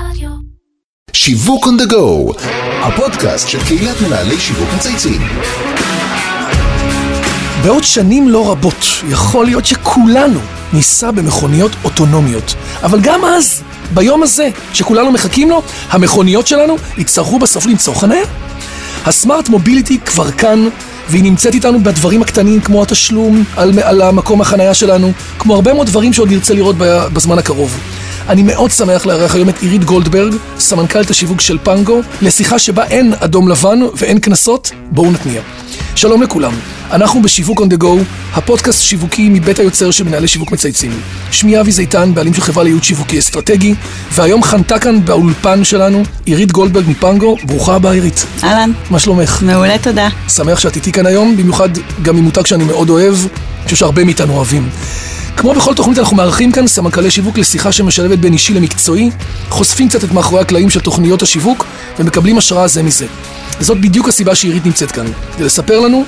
רדיו. שיווק on the go, הפודקאסט של קהילת מנהלי שיווק מצייצים. בעוד שנים לא רבות, יכול להיות שכולנו ניסע במכוניות אוטונומיות. אבל גם אז, ביום הזה, שכולנו מחכים לו, המכוניות שלנו יצטרכו בסוף למצוא חניה. הסמארט מוביליטי כבר כאן, והיא נמצאת איתנו בדברים הקטנים, כמו התשלום על, על המקום החניה שלנו, כמו הרבה מאוד דברים שעוד נרצה לראות בזמן הקרוב. אני מאוד שמח לארח היום את עירית גולדברג, סמנכ"לת השיווק של פנגו, לשיחה שבה אין אדום לבן ואין קנסות, בואו נתניע. שלום לכולם, אנחנו בשיווק on the go, הפודקאסט שיווקי מבית היוצר של מנהלי שיווק מצייצים. שמי אבי זיתן, בעלים של חברה לייעוד שיווקי אסטרטגי, והיום חנתה כאן באולפן שלנו עירית גולדברג מפנגו, ברוכה הבאה עירית. אהלן, מה שלומך? מעולה, תודה. שמח שאת איתי כאן היום, במיוחד גם ממותג שאני מאוד אוהב, אני חושב שהרבה מאיתנו אוהבים. כמו בכל תוכנית אנחנו מארחים כאן סמנכ"לי שיווק לשיחה שמשלבת בין אישי למקצועי, חושפים קצת את מאחורי הקלעים של תוכניות השיווק ומקבלים השראה זה מזה. וזאת בדיוק הסיבה שעירית נמצאת כאן, כדי לספר לנו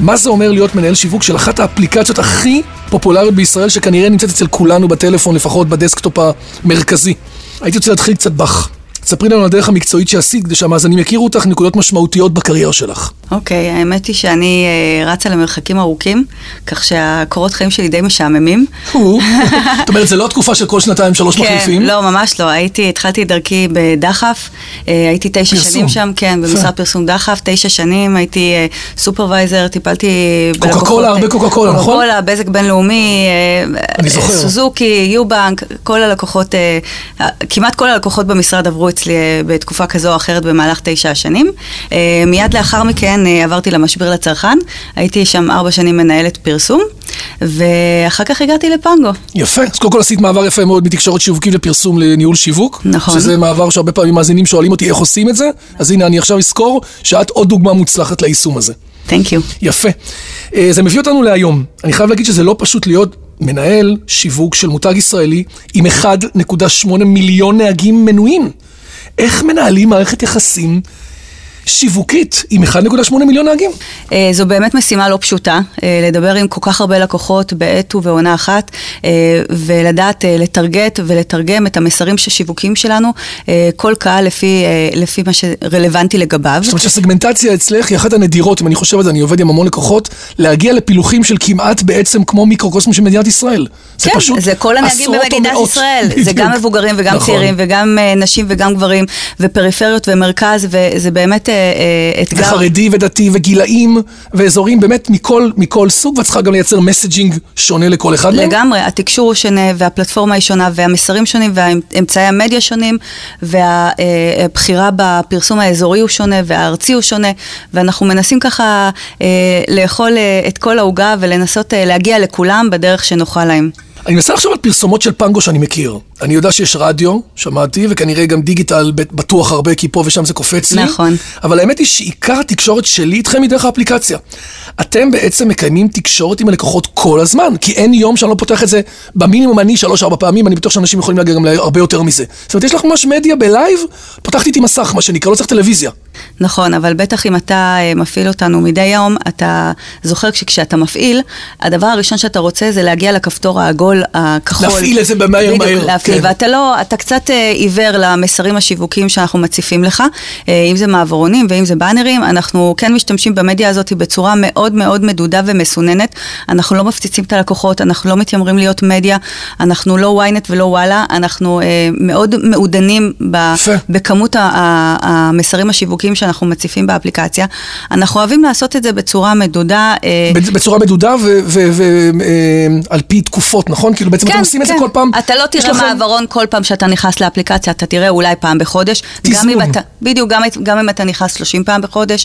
מה זה אומר להיות מנהל שיווק של אחת האפליקציות הכי פופולריות בישראל, שכנראה נמצאת אצל כולנו בטלפון, לפחות בדסקטופ המרכזי. הייתי רוצה להתחיל קצת בך. ספרי לנו על הדרך המקצועית שעשית, כדי שהמאזינים יכירו אותך נקודות משמעותיות בקריירה שלך. אוקיי, האמת היא שאני אה, רצה למרחקים ארוכים, כך שהקורות חיים שלי די משעממים. זאת אומרת, זה לא תקופה של כל שנתיים שלוש כן, מחליפים? לא, ממש לא. הייתי, התחלתי את דרכי בדחף, אה, הייתי תשע פרסום. שנים שם, כן. במשרד פרסום דחף, תשע שנים, הייתי אה, סופרוויזר, טיפלתי קוקה קולה, הרבה קוקה קולה, נכון? קוקה קולה, בזק בינלאומי, זוכר. סוזוקי, יובנק, כל הלקוחות, אה, אה, כמעט כל הלקוחות במשרד עברו אצלי אה, בתקופה כזו או אחרת במהלך תשע השנים. אה, מיד לאחר מכן אה, עברתי למשביר לצרכן, הייתי שם ארבע שנים מנהלת פרסום, ואחר כך הגעתי לפנגו. יפה, אז קודם כל עשית מעבר יפה מאוד מתקשורת שיווקית לפרסום לניהול שיווק. נכון. שזה מעבר שהרבה פעמים מאזינים שואלים אותי איך עושים את זה, אז הנה אני עכשיו אזכור שאת עוד דוגמה מוצלחת ליישום הזה. Thank you. יפה. אה, זה מביא אותנו להיום. אני חייב להגיד שזה לא פשוט להיות מנהל שיווק של מותג ישראלי עם 1.8 מיליון נהגים מנויים. איך מנהלים מערכת יחסים שיווקית עם 1.8 מיליון נהגים? אה, זו באמת משימה לא פשוטה, אה, לדבר עם כל כך הרבה לקוחות בעת ובעונה אחת, אה, ולדעת לטרגט ולתרגם את המסרים השיווקיים שלנו, אה, כל קהל לפי, לפי מה שרלוונטי לגביו. זאת אומרת שהסגמנטציה אצלך היא אחת הנדירות, אם אני חושב על זה, אני עובד עם המון לקוחות, להגיע לפילוחים של כמעט בעצם כמו מיקרוקוסמוס של מדינת ישראל. זה כן, פשוט זה כל הנהגים במדינת. ישראל, זה בדיוק. גם מבוגרים וגם נכון. צעירים וגם נשים וגם גברים ופריפריות ומרכז וזה באמת אה, אתגר. וחרדי ודתי וגילאים ואזורים באמת מכל, מכל סוג, ואת צריכה גם לייצר מסג'ינג שונה לכל אחד מהם. לגמרי, התקשור הוא שונה והפלטפורמה היא שונה והמסרים שונים והאמצעי המדיה שונים והבחירה בפרסום האזורי הוא שונה והארצי הוא שונה ואנחנו מנסים ככה אה, לאכול אה, את כל העוגה ולנסות אה, להגיע לכולם בדרך שנוחה להם. אני מנסה לחשוב על פרסומות של פנגו שאני מכיר. אני יודע שיש רדיו, שמעתי, וכנראה גם דיגיטל בטוח הרבה, כי פה ושם זה קופץ לי. נכון. אבל האמת היא שעיקר התקשורת שלי איתכם היא דרך האפליקציה. אתם בעצם מקיימים תקשורת עם הלקוחות כל הזמן, כי אין יום שאני לא פותח את זה במינימום אני שלוש-ארבע פעמים, אני בטוח שאנשים יכולים להגיע גם להרבה יותר מזה. זאת אומרת, יש לך ממש מדיה בלייב, פתחת איתי מסך, מה שנקרא, לא צריך טלוויזיה. נכון, אבל בטח אם אתה אה, מפעיל אותנו מדי יום, אתה זוכר שכשאתה מפעיל, הדבר הראשון שאתה רוצה זה להגיע לכפתור העגול הכחול. להפעיל את זה במהר מהר, להפעיל, כן. ואתה לא, אתה קצת אה, עיוור למסרים השיווקיים שאנחנו מציפים לך, אה, אם זה מעברונים ואם זה באנרים, אנחנו כן משתמשים במדיה הזאת בצורה מאוד מאוד מדודה ומסוננת. אנחנו לא מפציצים את הלקוחות, אנחנו לא מתיימרים להיות מדיה, אנחנו לא ynet ולא וואלה, אנחנו מאוד מעודנים ב. בכמות המסרים השיווקיים שאנחנו מציפים באפליקציה. אנחנו אוהבים לעשות את זה בצורה מדודה. אה, בצורה מדודה ועל פי תקופות, נכון? כאילו בעצם אתם עושים את זה כל פעם. אתה לא תראה לכם- מעברון כל פעם שאתה נכנס לאפליקציה, אתה תראה אולי פעם בחודש. תזמון. גם אם אתה, בדיוק, גם, גם אם אתה נכנס 30 פעם בחודש.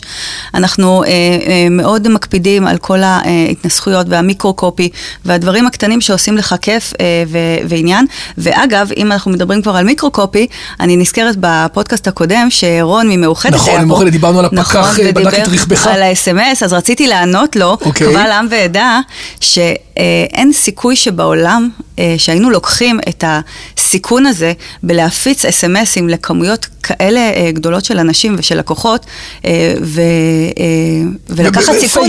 אנחנו אה, אה, מאוד מקפידים על כל ההתנסחויות והמיקרו-קופי והדברים הקטנים שעושים לך כיף אה, ו- ועניין. ואגב, אם אנחנו מדברים כבר על מיקרו-קופי, אני נזכרת בפודקאסט הקודם שרון ממאוחדת נכון, היה פה. ממאוחדת, דיברנו על הפקח, נכון, בדק את רכבך. על ה-SMS, אז רציתי לענות לו, אוקיי. קבל עם ועדה, אין סיכוי שבעולם אה, שהיינו לוקחים את הסיכון הזה בלהפיץ SMSים לכמויות כאלה אה, גדולות של אנשים ושל לקוחות, אה, ו, ולקחת סיכון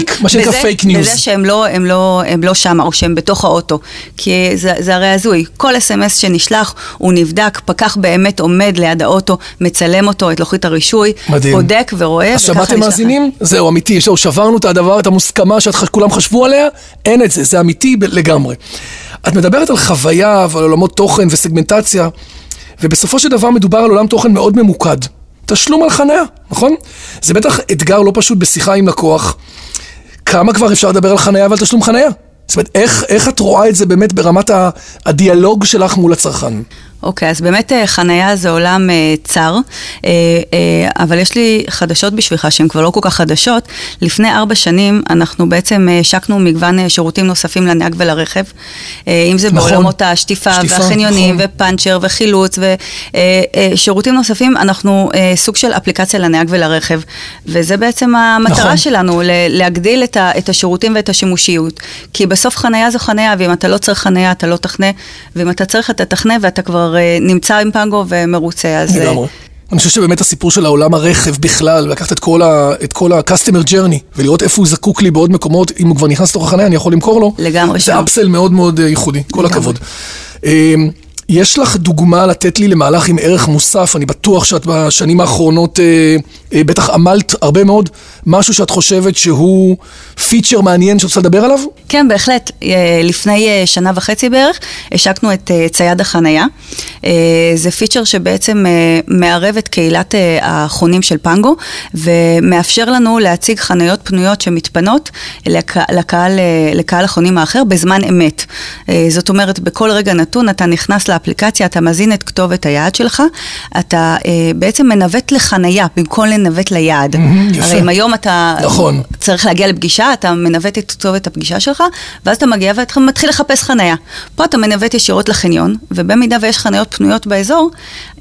fake news. בזה שהם לא, הם לא, הם לא שם או שהם בתוך האוטו. כי זה, זה הרי הזוי, כל אס.אם.אס שנשלח הוא נבדק, פקח באמת עומד ליד האוטו, מצלם אותו, את לוחית הרישוי, מדהים. בודק ורואה, אז שמעתם מאזינים? זהו, אמיתי, זהו, שברנו את הדבר, את המוסכמה שכולם חשבו עליה, אין את זה, זה אמיתי לגמרי. את מדברת על חוויה ועל עולמות תוכן וסגמנטציה, ובסופו של דבר מדובר על עולם תוכן מאוד ממוקד. תשלום על חניה, נכון? זה בטח אתגר לא פשוט בשיחה עם לקוח. כמה כבר אפשר לדבר על חניה ועל תשלום חניה? זאת אומרת, איך, איך את רואה את זה באמת ברמת הדיאלוג שלך מול הצרכן? אוקיי, okay, אז באמת אה, חנייה זה עולם uh, צר, uh, uh, אבל יש לי חדשות בשבילך שהן כבר לא כל כך חדשות. לפני ארבע שנים אנחנו בעצם השקנו מגוון uh, שירותים נוספים לנהג ולרכב. Uh, אם זה נכון, בעולמות השטיפה שטיפה, והחניונים נכון. ופאנצ'ר וחילוץ ושירותים uh, uh, נוספים, אנחנו uh, סוג של אפליקציה לנהג ולרכב. וזה בעצם המטרה נכון. שלנו, להגדיל את, את השירותים ואת השימושיות. כי בסוף חנייה זו חנייה, ואם אתה לא צריך חנייה אתה לא תחנה, ואם אתה צריך אתה תחנה ואתה כבר... אה, נמצא עם פנגו ומרוצה. אז... לגמרי. אה, אני חושב שבאמת הסיפור של העולם הרכב בכלל, לקחת את כל ה-customer journey ולראות איפה הוא זקוק לי בעוד מקומות, אם הוא כבר נכנס לתוך החניה, אני יכול למכור לו. לגמרי שם. זה אפסל מאוד מאוד אה, ייחודי, כל הכבוד. יש לך דוגמה לתת לי למהלך עם ערך מוסף? אני בטוח שאת בשנים האחרונות אה, אה, בטח עמלת הרבה מאוד. משהו שאת חושבת שהוא פיצ'ר מעניין שאת רוצה לדבר עליו? כן, בהחלט. אה, לפני אה, שנה וחצי בערך השקנו את אה, צייד החנייה. זה פיצ'ר שבעצם מערב את קהילת החונים של פנגו ומאפשר לנו להציג חניות פנויות שמתפנות לק, לקהל, לקהל החונים האחר בזמן אמת. זאת אומרת, בכל רגע נתון אתה נכנס לאפליקציה, אתה מזין את כתובת היעד שלך, אתה בעצם מנווט לחנייה במקום לנווט ליעד. Mm-hmm. הרי אם היום אתה נכון. צריך להגיע לפגישה, אתה מנווט את כתובת הפגישה שלך, ואז אתה מגיע ואתה מתחיל לחפש חנייה. פה אתה מנווט ישירות לחניון, ובמידה ויש חניות פנויות באזור,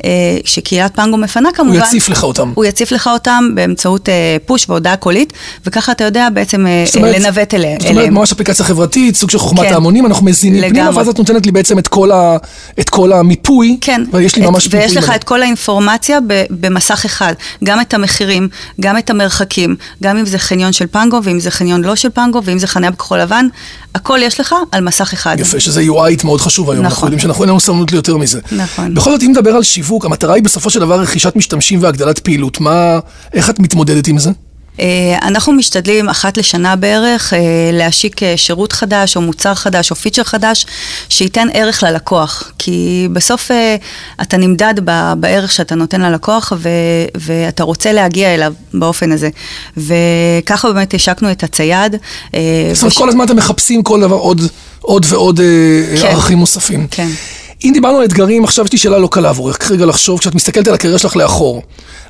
אה, שקהילת פנגו מפנה כמובן, הוא יציף לך אותם. הוא יציף לך אותם באמצעות אה, פוש והודעה קולית, וככה אתה יודע בעצם אה, אומרת, לנווט אליהם. זאת אומרת, ממש אפליקציה חברתית, סוג של חוכמת כן. ההמונים, אנחנו מזינים פנימה, ואז את נותנת לי בעצם את כל, ה, את כל המיפוי, כן, ויש לי את, ממש ויש לך. את כל האינפורמציה במסך אחד, גם את המחירים, גם את המרחקים, גם אם זה חניון של פנגו, ואם זה חניון לא של פנגו, ואם זה חניה בכחול לבן, הכל יש לך על מסך אחד. יפה, שזה UI מאוד חשוב היום, נכון. אנחנו יודעים שאנחנו אין לנו סבלנות ליותר מזה. נכון. בכל זאת, אם נדבר על שיווק, המטרה היא בסופו של דבר רכישת משתמשים והגדלת פעילות. מה, איך את מתמודדת עם זה? אה, אנחנו משתדלים אחת לשנה בערך אה, להשיק אה, שירות חדש או מוצר חדש או פיצ'ר חדש שייתן ערך ללקוח. כי בסוף אתה נמדד בערך שאתה נותן ללקוח ו- ואתה רוצה להגיע אליו באופן הזה. וככה באמת השקנו את הצייד. זאת אומרת, כל הזמן אתם מחפשים כל דבר עוד, עוד ועוד כן. ערכים מוספים. כן. אם דיברנו על אתגרים, עכשיו יש לי שאלה לא קלה עבורך. קח רגע לחשוב, כשאת מסתכלת על הקריירה שלך לאחור,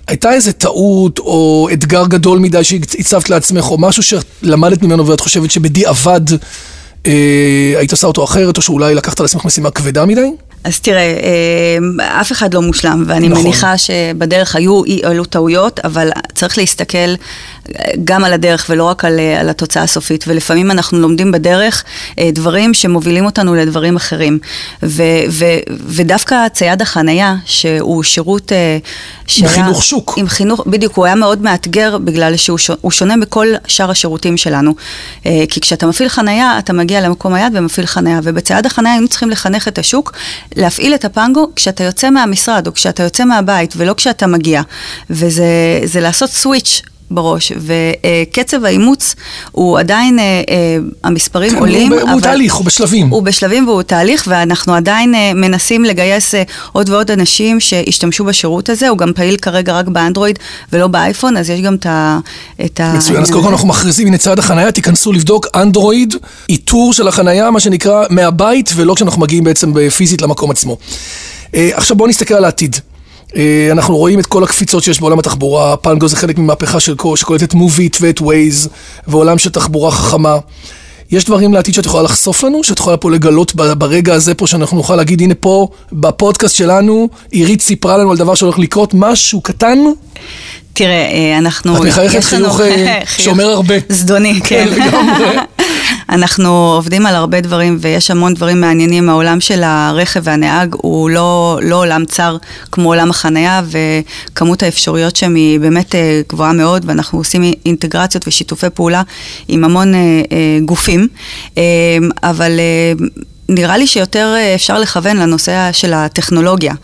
הייתה איזה טעות או אתגר גדול מדי שהצבת לעצמך, או משהו שלמדת ממנו ואת חושבת שבדיעבד אה, היית עושה אותו אחרת, או שאולי לקחת על עצמך משימה כבדה מדי? אז תראה, אה, אף אחד לא מושלם, ואני נכון. מניחה שבדרך היו אי אלו טעויות, אבל צריך להסתכל גם על הדרך ולא רק על, אה, על התוצאה הסופית. ולפעמים אנחנו לומדים בדרך דברים שמובילים אותנו לדברים אחרים. ו, ו, ודווקא צייד החנייה, שהוא שירות... שהיה, עם חינוך שוק. עם חינוך, בדיוק, הוא היה מאוד מאתגר בגלל שהוא שונה מכל שאר השירותים שלנו. כי כשאתה מפעיל חנייה, אתה מגיע למקום היד ומפעיל חנייה, ובצייד החנייה היינו צריכים לחנך את השוק להפעיל את הפנגו כשאתה יוצא מהמשרד או כשאתה יוצא מהבית ולא כשאתה מגיע. וזה לעשות סוויץ' בראש, וקצב האימוץ הוא עדיין, אה, אה, המספרים כן, עולים. הוא, הוא תהליך, הוא בשלבים. הוא בשלבים והוא תהליך, ואנחנו עדיין אה, מנסים לגייס עוד ועוד אנשים שישתמשו בשירות הזה, הוא גם פעיל כרגע רק באנדרואיד ולא באייפון, אז יש גם את ה... מצוין, אז קודם כל אנחנו מכריזים, הנה צעד החנייה, תיכנסו לבדוק אנדרואיד, איתור של החנייה, מה שנקרא, מהבית, ולא כשאנחנו מגיעים בעצם פיזית למקום עצמו. עכשיו בואו נסתכל על העתיד. אה, אנחנו רואים את כל הקפיצות שיש בעולם התחבורה, פנגו זה חלק ממהפכה של, שכוללת את מוביט ואת ווייז, ועולם של תחבורה חכמה. יש דברים לעתיד שאת יכולה לחשוף לנו? שאת יכולה פה לגלות ברגע הזה פה, שאנחנו נוכל להגיד, הנה פה, בפודקאסט שלנו, עירית סיפרה לנו על דבר שהולך לקרות, משהו קטן? תראה, אה, אנחנו... את מחייכת חיוך אה, שאומר הרבה. זדוני, כן. אנחנו עובדים על הרבה דברים ויש המון דברים מעניינים. העולם של הרכב והנהג הוא לא, לא עולם צר כמו עולם החנייה וכמות האפשרויות שם היא באמת אה, גבוהה מאוד ואנחנו עושים אינטגרציות ושיתופי פעולה עם המון אה, אה, גופים. אה, אבל... אה, נראה לי שיותר אה, אפשר לכוון לנושא של הטכנולוגיה,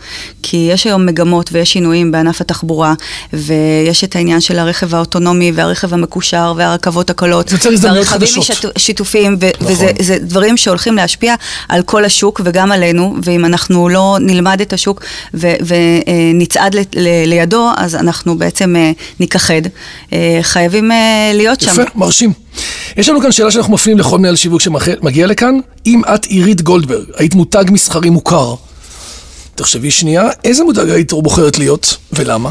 כי יש היום מגמות ויש שינויים בענף התחבורה, ויש את העניין של הרכב האוטונומי והרכב המקושר והרכבות הקלות. זה יוצר הזדמנויות חדשות. והרכבים שיתופיים, ו- נכון. וזה זה דברים שהולכים להשפיע על כל השוק וגם עלינו, ואם אנחנו לא נלמד את השוק ונצעד ל- ל- לידו, אז אנחנו בעצם אה, ניכחד. אה, חייבים אה, להיות שם. יפה, מרשים. יש לנו כאן שאלה שאנחנו מפנים לכל מנהל שיווק שמגיע לכאן. אם את עירית גולדברג, היית מותג מסחרי מוכר, תחשבי שנייה, איזה מותג היית בוחרת להיות ולמה?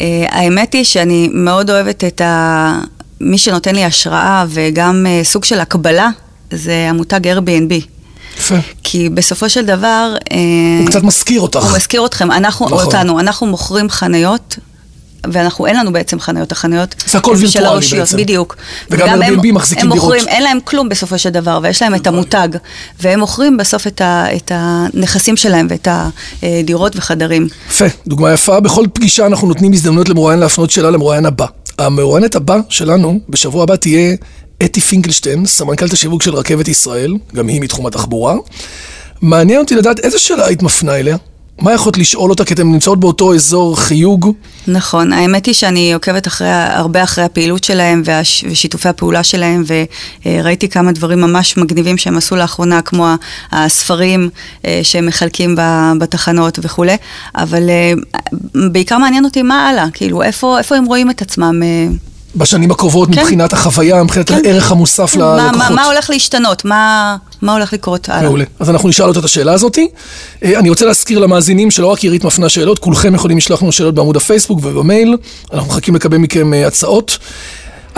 אה, האמת היא שאני מאוד אוהבת את ה... מי שנותן לי השראה וגם אה, סוג של הקבלה, זה המותג Airbnb. יפה. כי בסופו של דבר... אה, הוא קצת מזכיר אותך. הוא מזכיר אתכם, אנחנו, נכון. אותנו, אנחנו מוכרים חניות. ואנחנו, אין לנו בעצם חניות, החניות זה הכל הן של וירטואלי הרשויות, בעצם. בדיוק. וגם הם- Airbnb מחזיקים הם דירות. מוכרים, אין להם כלום בסופו של דבר, ויש להם את המותג, והם מוכרים בסוף את, ה, את הנכסים שלהם ואת הדירות וחדרים. יפה, דוגמה יפה. בכל פגישה אנחנו נותנים הזדמנות למרואיין להפנות שאלה למרואיין הבא. המרואיינת הבא שלנו, בשבוע הבא תהיה אתי פינקלשטיין, סמנכ"לת השיווק של רכבת ישראל, גם היא מתחום התחבורה. מעניין אותי לדעת איזה שאלה היית מפנה אליה. מה יכולת לשאול אותה, כי אתן נמצאות באותו אזור חיוג? נכון, האמת היא שאני עוקבת אחרי, הרבה אחרי הפעילות שלהם והש, ושיתופי הפעולה שלהם, וראיתי כמה דברים ממש מגניבים שהם עשו לאחרונה, כמו הספרים אה, שהם מחלקים בתחנות וכולי, אבל אה, בעיקר מעניין אותי מה הלאה, כאילו, איפה, איפה הם רואים את עצמם. בשנים הקרובות, כן. מבחינת החוויה, מבחינת כן. הערך המוסף מה, ללקוחות. מה, מה הולך להשתנות? מה, מה הולך לקרות הלאה? מעולה. אז אנחנו נשאל אותה את השאלה הזאתי. אה, אני רוצה להזכיר למאזינים שלא רק עירית מפנה שאלות, כולכם יכולים לשלוח לנו שאלות בעמוד הפייסבוק ובמייל. אנחנו מחכים לקבל מכם אה, הצעות.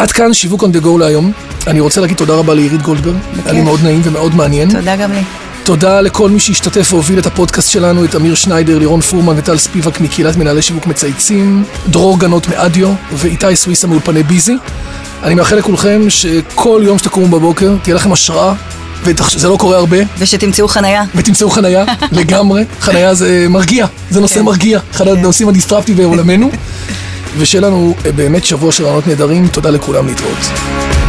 עד כאן שיווק on the go להיום. אני רוצה להגיד תודה רבה לעירית גולדברג. היה לי מאוד נעים ומאוד מעניין. תודה גם לי. תודה לכל מי שהשתתף והוביל את הפודקאסט שלנו, את אמיר שניידר, לירון פורמן וטל ספיבק מקהילת מנהלי שיווק מצייצים, דרור גנות מאדיו ואיתי סוויסה מאולפני ביזי. אני מאחל לכולכם שכל יום שתקומו בבוקר תהיה לכם השראה, וזה לא קורה הרבה, ושתמצאו חנייה. ותמצאו חנייה לגמרי. חנייה זה מרגיע, זה נושא כן. מרגיע, אחד הנושאים הדיסטרפטיים בעולמנו. ושיהיה לנו אה, באמת שבוע של רעיונות נהדרים, תודה לכולם להתראות.